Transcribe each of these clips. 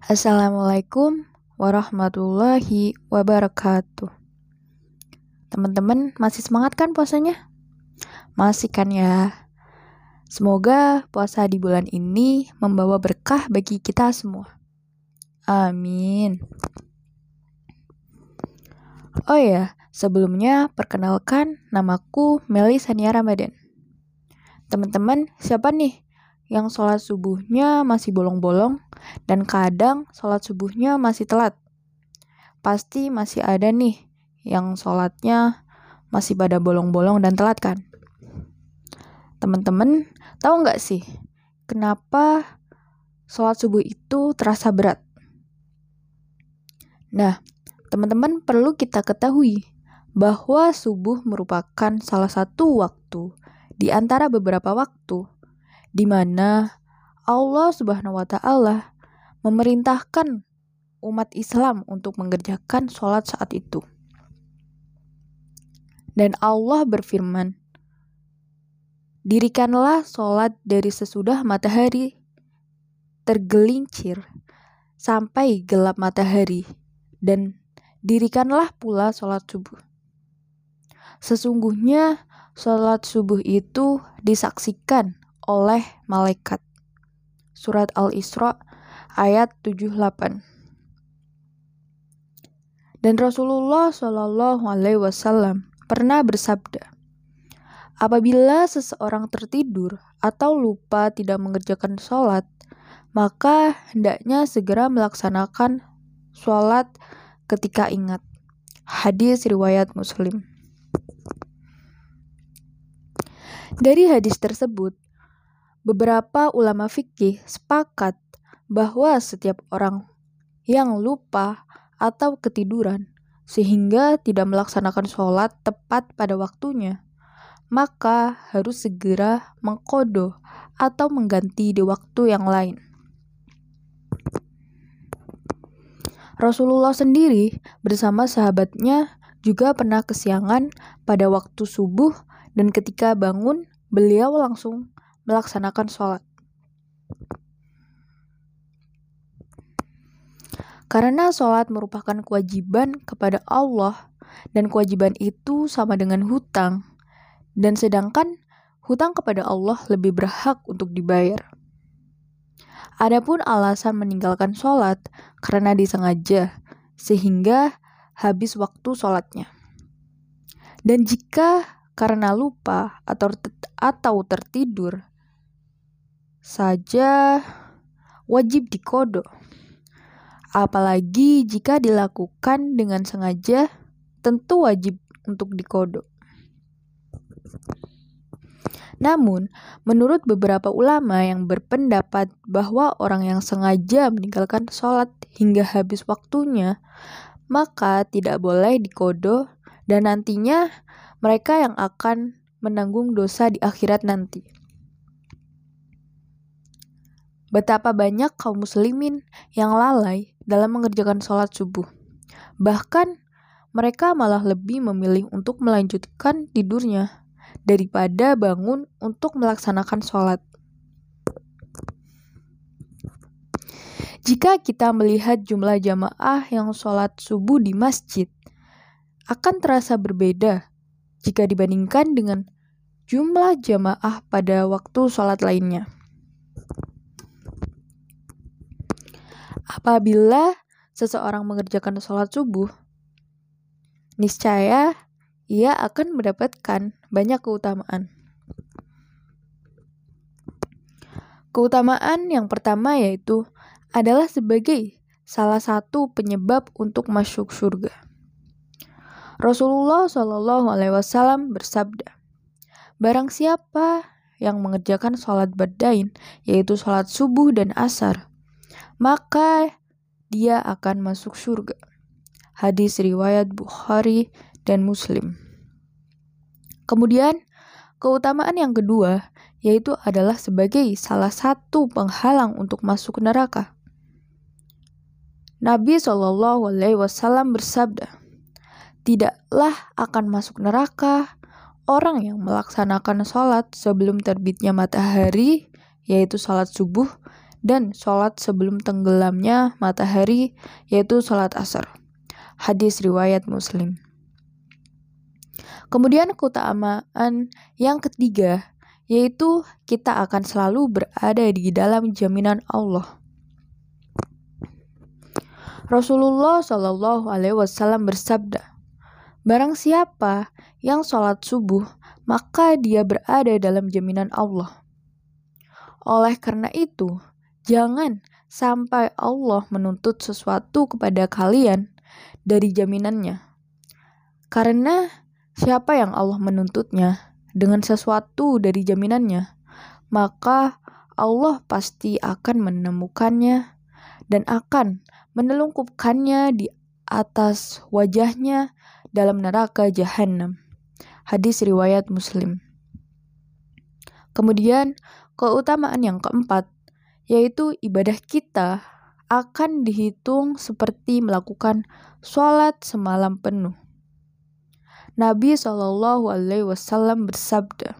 Assalamualaikum warahmatullahi wabarakatuh. Teman-teman masih semangat kan puasanya? Masih kan ya? Semoga puasa di bulan ini membawa berkah bagi kita semua. Amin. Oh ya, sebelumnya perkenalkan namaku Meli Sania Ramadan. Teman-teman, siapa nih yang sholat subuhnya masih bolong-bolong dan kadang sholat subuhnya masih telat. Pasti masih ada nih yang sholatnya masih pada bolong-bolong dan telat kan? Teman-teman, tahu nggak sih kenapa sholat subuh itu terasa berat? Nah, teman-teman perlu kita ketahui bahwa subuh merupakan salah satu waktu di antara beberapa waktu di mana Allah Subhanahu wa taala memerintahkan umat Islam untuk mengerjakan sholat saat itu. Dan Allah berfirman, Dirikanlah sholat dari sesudah matahari tergelincir sampai gelap matahari, dan dirikanlah pula sholat subuh. Sesungguhnya sholat subuh itu disaksikan oleh malaikat. Surat Al-Isra ayat 78. Dan Rasulullah Shallallahu alaihi wasallam pernah bersabda, Apabila seseorang tertidur atau lupa tidak mengerjakan sholat, maka hendaknya segera melaksanakan sholat ketika ingat. Hadis riwayat Muslim. Dari hadis tersebut, Beberapa ulama fikih sepakat bahwa setiap orang yang lupa atau ketiduran sehingga tidak melaksanakan sholat tepat pada waktunya, maka harus segera mengkodo atau mengganti di waktu yang lain. Rasulullah sendiri bersama sahabatnya juga pernah kesiangan pada waktu subuh dan ketika bangun beliau langsung melaksanakan sholat. Karena sholat merupakan kewajiban kepada Allah dan kewajiban itu sama dengan hutang. Dan sedangkan hutang kepada Allah lebih berhak untuk dibayar. Adapun alasan meninggalkan sholat karena disengaja, sehingga habis waktu sholatnya. Dan jika karena lupa atau atau tertidur, saja wajib dikodok. Apalagi jika dilakukan dengan sengaja, tentu wajib untuk dikodok. Namun, menurut beberapa ulama yang berpendapat bahwa orang yang sengaja meninggalkan sholat hingga habis waktunya, maka tidak boleh dikodo dan nantinya mereka yang akan menanggung dosa di akhirat nanti. Betapa banyak kaum muslimin yang lalai dalam mengerjakan sholat subuh. Bahkan mereka malah lebih memilih untuk melanjutkan tidurnya daripada bangun untuk melaksanakan sholat. Jika kita melihat jumlah jamaah yang sholat subuh di masjid, akan terasa berbeda jika dibandingkan dengan jumlah jamaah pada waktu sholat lainnya. Apabila seseorang mengerjakan sholat subuh, niscaya ia akan mendapatkan banyak keutamaan. Keutamaan yang pertama yaitu adalah sebagai salah satu penyebab untuk masuk surga. Rasulullah Shallallahu Alaihi Wasallam bersabda, "Barang siapa yang mengerjakan sholat berdain, yaitu sholat subuh dan asar, maka dia akan masuk surga. Hadis riwayat Bukhari dan Muslim. Kemudian, keutamaan yang kedua yaitu adalah sebagai salah satu penghalang untuk masuk neraka. Nabi Shallallahu Alaihi Wasallam bersabda, tidaklah akan masuk neraka orang yang melaksanakan sholat sebelum terbitnya matahari, yaitu sholat subuh, dan sholat sebelum tenggelamnya matahari yaitu sholat asar. Hadis riwayat Muslim. Kemudian keutamaan yang ketiga yaitu kita akan selalu berada di dalam jaminan Allah. Rasulullah Shallallahu Alaihi Wasallam bersabda, Barang siapa yang sholat subuh, maka dia berada dalam jaminan Allah. Oleh karena itu, jangan sampai Allah menuntut sesuatu kepada kalian dari jaminannya. Karena siapa yang Allah menuntutnya dengan sesuatu dari jaminannya, maka Allah pasti akan menemukannya dan akan menelungkupkannya di atas wajahnya dalam neraka jahanam. Hadis riwayat Muslim. Kemudian, keutamaan yang keempat yaitu ibadah kita akan dihitung seperti melakukan sholat semalam penuh. Nabi Shallallahu Alaihi Wasallam bersabda,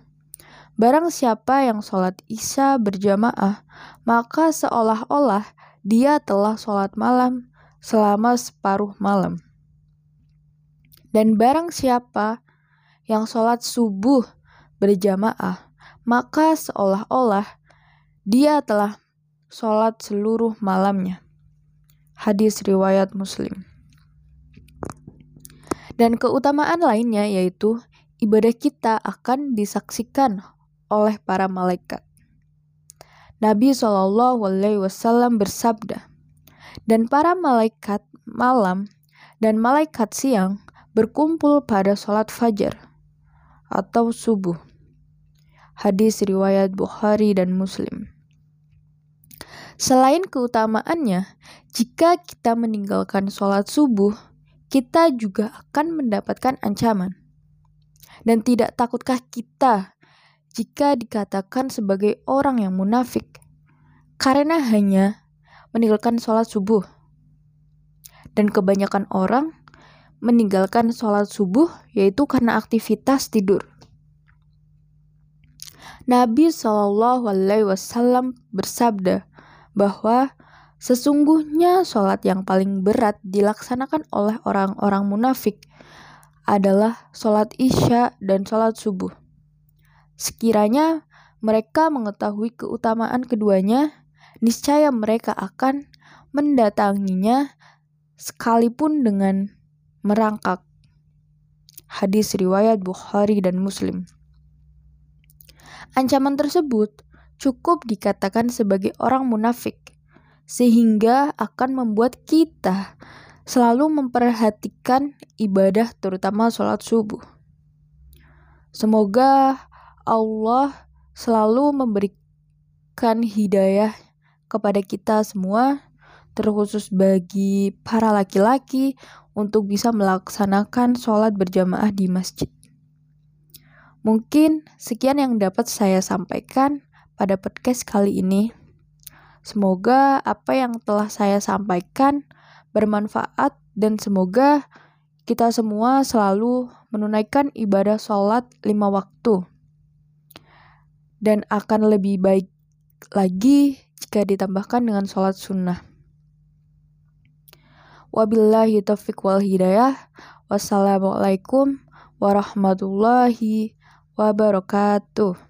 Barang siapa yang sholat isya berjamaah, maka seolah-olah dia telah sholat malam selama separuh malam. Dan barang siapa yang sholat subuh berjamaah, maka seolah-olah dia telah sholat seluruh malamnya. Hadis riwayat Muslim. Dan keutamaan lainnya yaitu ibadah kita akan disaksikan oleh para malaikat. Nabi Shallallahu Alaihi Wasallam bersabda, dan para malaikat malam dan malaikat siang berkumpul pada sholat fajar atau subuh. Hadis riwayat Bukhari dan Muslim. Selain keutamaannya, jika kita meninggalkan sholat subuh, kita juga akan mendapatkan ancaman. Dan tidak takutkah kita jika dikatakan sebagai orang yang munafik karena hanya meninggalkan sholat subuh. Dan kebanyakan orang meninggalkan sholat subuh yaitu karena aktivitas tidur. Nabi Shallallahu Alaihi Wasallam bersabda bahwa sesungguhnya sholat yang paling berat dilaksanakan oleh orang-orang munafik adalah sholat isya dan sholat subuh. Sekiranya mereka mengetahui keutamaan keduanya, niscaya mereka akan mendatanginya sekalipun dengan merangkak. Hadis riwayat Bukhari dan Muslim. Ancaman tersebut cukup dikatakan sebagai orang munafik, sehingga akan membuat kita selalu memperhatikan ibadah, terutama sholat subuh. Semoga Allah selalu memberikan hidayah kepada kita semua, terkhusus bagi para laki-laki untuk bisa melaksanakan sholat berjamaah di masjid. Mungkin sekian yang dapat saya sampaikan pada podcast kali ini. Semoga apa yang telah saya sampaikan bermanfaat dan semoga kita semua selalu menunaikan ibadah sholat lima waktu dan akan lebih baik lagi jika ditambahkan dengan sholat sunnah. Wabillahi taufiq wal hidayah. Wassalamualaikum warahmatullahi wabarakatuh.